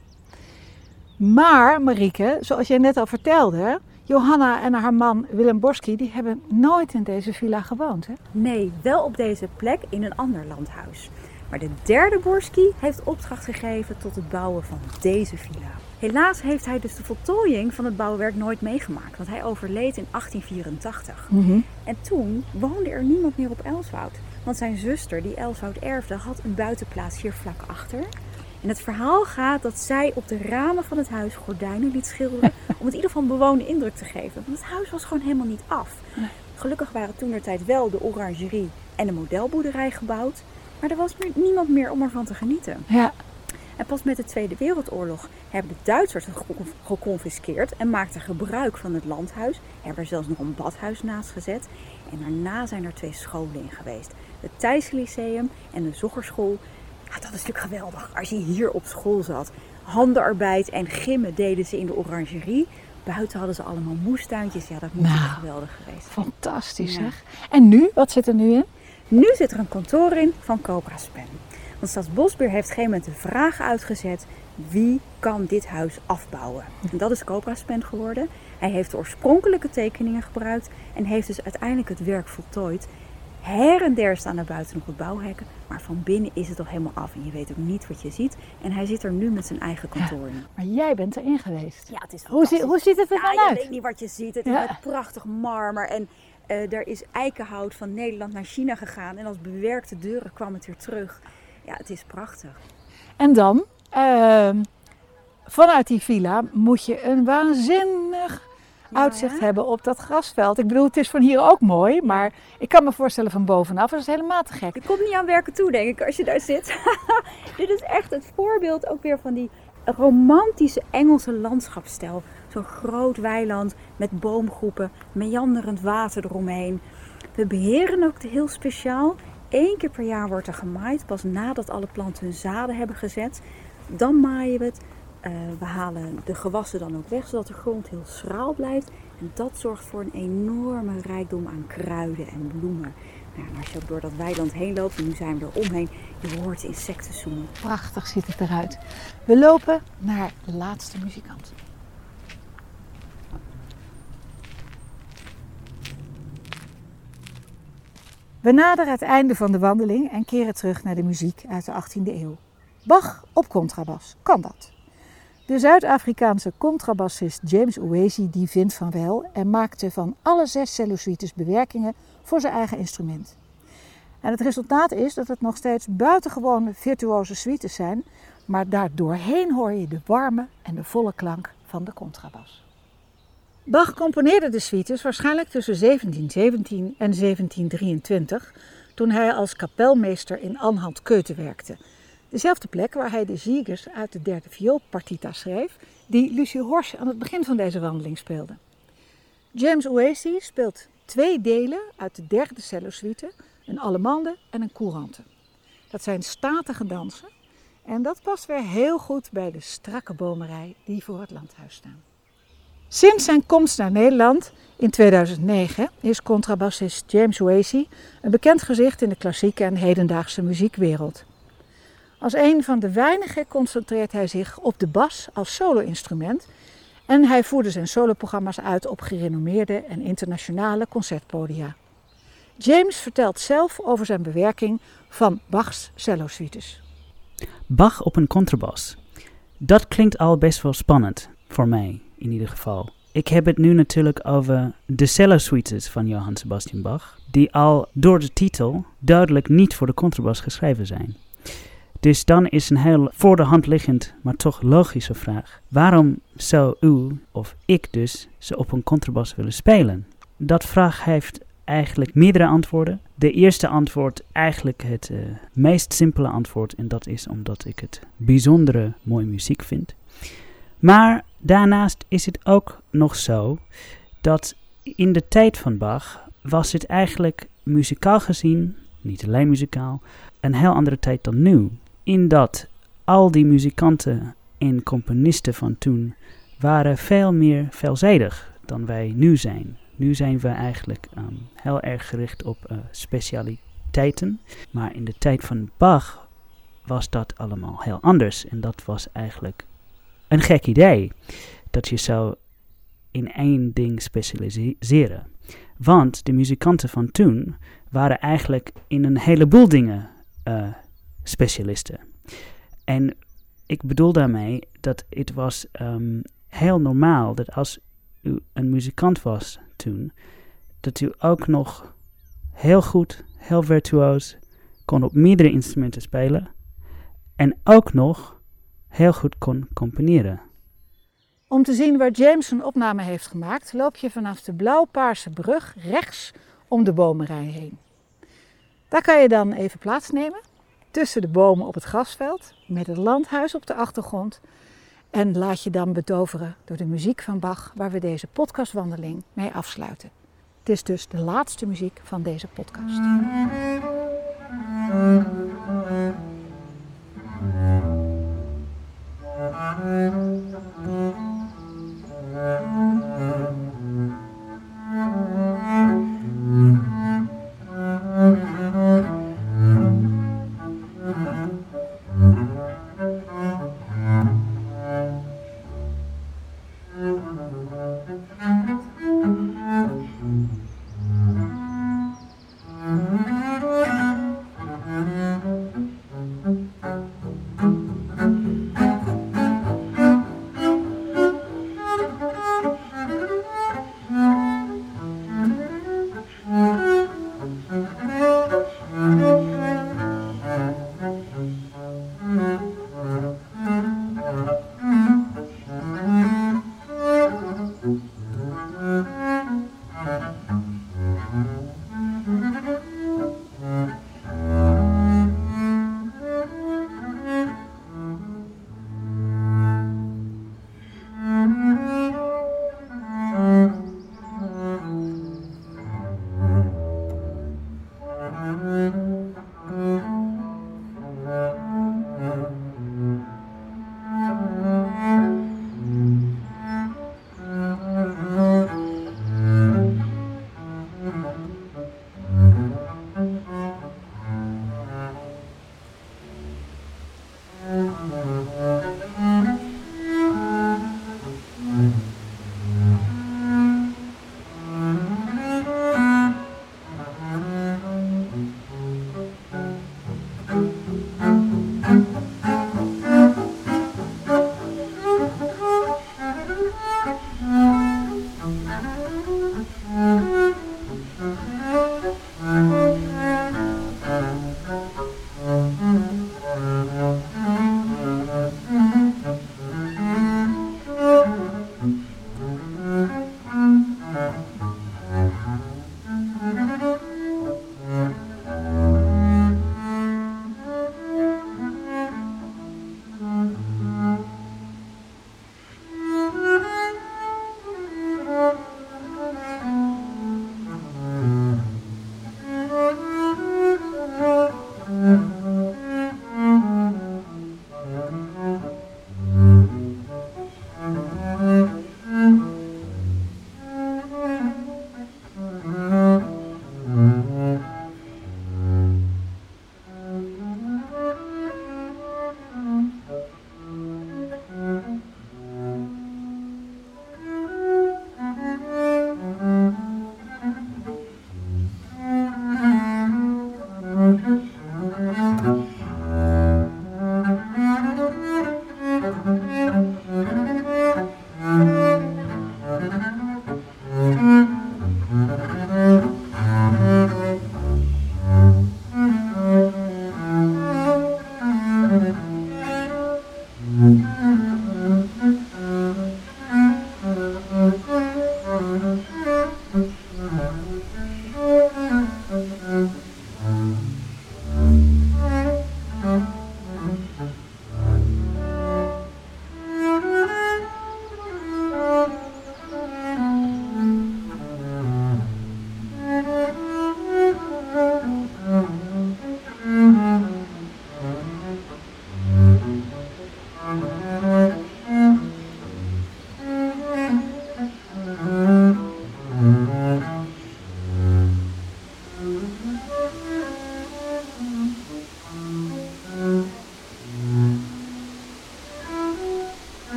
Maar, Marieke, zoals jij net al vertelde, Johanna en haar man Willem Borski, die hebben nooit in deze villa gewoond. Hè? Nee, wel op deze plek in een ander landhuis. Maar de derde Borski heeft opdracht gegeven tot het bouwen van deze villa. Helaas heeft hij dus de voltooiing van het bouwwerk nooit meegemaakt, want hij overleed in 1884. En toen woonde er niemand meer op Elswoud. Want zijn zuster, die Elswoud erfde, had een buitenplaats hier vlak achter. En het verhaal gaat dat zij op de ramen van het huis gordijnen liet schilderen. om het in ieder geval een bewoonde indruk te geven. Want het huis was gewoon helemaal niet af. Gelukkig waren toen der tijd wel de orangerie en de modelboerderij gebouwd. Maar er was meer, niemand meer om ervan te genieten. Ja, En pas met de Tweede Wereldoorlog hebben de Duitsers het gecon- geconfiskeerd en maakten gebruik van het landhuis. Hebben er zelfs nog een badhuis naast gezet. En daarna zijn er twee scholen in geweest. Het Thijs Lyceum en de Zoggerschool. Ja, dat is natuurlijk geweldig als je hier op school zat. Handenarbeid en gimmen deden ze in de orangerie. Buiten hadden ze allemaal moestuintjes. Ja, dat moet Nou. geweldig geweest zijn. fantastisch Ja. zeg. En nu, wat zit er nu in? Nu zit er een kantoor in van Cobra Span. Want Staatsbosbeheer heeft op een gegeven moment de vraag uitgezet: wie kan dit huis afbouwen? En dat is Cobra Span geworden. Hij heeft de oorspronkelijke tekeningen gebruikt en heeft dus uiteindelijk het werk voltooid. Her en der staan er buiten nog wat bouwhekken, maar van binnen is het toch helemaal af en je weet ook niet wat je ziet. En hij zit er nu met zijn eigen kantoor in. Maar jij bent erin geweest. Ja, het is Hoe, zie- hoe ziet het er Ja, dan uit? weet niet wat je ziet. Het Ja. is met prachtig marmer. En eh er is eikenhout van Nederland naar China gegaan. En als bewerkte deuren kwam het weer terug. Ja, het is prachtig. En dan, ehm, vanuit die villa moet je een waanzinnig Ja, uitzicht hè? hebben op dat grasveld. Ik bedoel, het is van hier ook mooi, maar ik kan me voorstellen van bovenaf, dat is helemaal te gek. Je komt niet aan werken toe, denk ik, als je daar zit. Dit is echt het voorbeeld ook weer van die romantische Engelse landschapsstijl. Zo'n groot weiland met boomgroepen, meanderend water eromheen. We beheren ook heel speciaal. Eén keer per jaar wordt er gemaaid, pas nadat alle planten hun zaden hebben gezet. Dan maaien we het. Eh, we halen de gewassen dan ook weg, zodat de grond heel schraal blijft. En dat zorgt voor een enorme rijkdom aan kruiden en bloemen. Nou, als je ook door dat weiland heen loopt, nu zijn we er omheen, je hoort insecten zoemen. Prachtig ziet het eruit. We lopen naar de laatste muzikant. We naderen het einde van de wandeling en keren terug naar de muziek uit de 18e eeuw. Bach op contrabas, kan dat? De Zuid-Afrikaanse contrabassist James Oazy die vindt van wel en maakte van alle zes cellosuites bewerkingen voor zijn eigen instrument. En het resultaat is dat het nog steeds buitengewone virtuoze suites zijn, maar daardoorheen hoor je de warme en de volle klank van de contrabas. Bach componeerde de suites waarschijnlijk tussen 1717 en 1723, toen hij als kapelmeester in Anhalt-Keuten werkte. Dezelfde plek waar hij de Ziegers uit de derde vioolpartita schreef, die Lucie Horsch aan het begin van deze wandeling speelde. James Oazy speelt twee delen uit de derde cellosuite, een allemande en een courante. Dat zijn statige dansen en dat past weer heel goed bij de strakke bomerij die voor het landhuis staan. Sinds zijn komst naar Nederland in 2009 is contrabassist James Oazy een bekend gezicht in de klassieke en hedendaagse muziekwereld. Als een van de weinigen concentreert hij zich op de bas als solo-instrument en hij voerde zijn soloprogramma's uit op gerenommeerde en internationale concertpodia. James vertelt zelf over zijn bewerking van Bach's cellosuites. Bach op een contrabas. Dat klinkt al best wel spannend, voor mij in ieder geval. Ik heb het nu natuurlijk over de cello-suites van Johann Sebastian Bach, die al door de titel duidelijk niet voor de contrabas geschreven zijn. Dus dan is een heel voor de hand liggend, maar toch logische vraag. Waarom zou u, of ik dus, ze op een contrabas willen spelen? Dat vraag heeft eigenlijk meerdere antwoorden. De eerste antwoord, eigenlijk het uh, meest simpele antwoord, en dat is omdat ik het bijzondere mooie muziek vind. Maar daarnaast is het ook nog zo dat in de tijd van Bach was het eigenlijk muzikaal gezien, niet alleen muzikaal, een heel andere tijd dan nu. In dat al die muzikanten en componisten van toen waren veel meer veelzijdig dan wij nu zijn. Nu zijn we eigenlijk um, heel erg gericht op uh, specialiteiten. Maar in de tijd van Bach was dat allemaal heel anders. En dat was eigenlijk een gek idee. Dat je zou in één ding specialiseren. Want de muzikanten van toen waren eigenlijk in een heleboel dingen uh, specialisten. En ik bedoel daarmee dat het was um, heel normaal dat als u een muzikant was toen, dat u ook nog heel goed, heel virtuoos kon op meerdere instrumenten spelen en ook nog heel goed kon componeren. Om te zien waar James een opname heeft gemaakt, loop je vanaf de blauw-paarse brug rechts om de bomenrij heen. Daar kan je dan even plaatsnemen tussen de bomen op het grasveld met het landhuis op de achtergrond en laat je dan betoveren door de muziek van Bach, waar we deze podcastwandeling mee afsluiten. Het is dus de laatste muziek van deze podcast. Mm-hmm.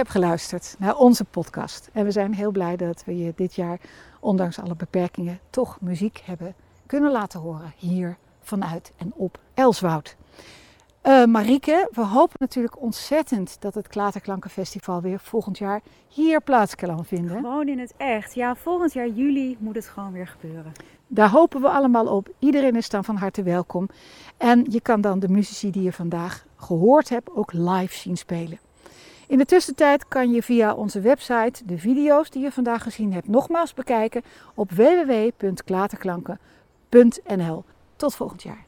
Hebt geluisterd naar onze podcast. En we zijn heel blij dat we je dit jaar, ondanks alle beperkingen, toch muziek hebben kunnen laten horen hier vanuit en op Elswoud. Uh, Marieke, we hopen natuurlijk ontzettend dat het Klaterklankenfestival weer volgend jaar hier plaats kan vinden. Gewoon in het echt. Ja, volgend jaar juli moet het gewoon weer gebeuren. Daar hopen we allemaal op. Iedereen is dan van harte welkom. En je kan dan de muzici die je vandaag gehoord hebt ook live zien spelen. In de tussentijd kan je via onze website de video's die je vandaag gezien hebt nogmaals bekijken op www.klaterklanken.nl. Tot volgend jaar.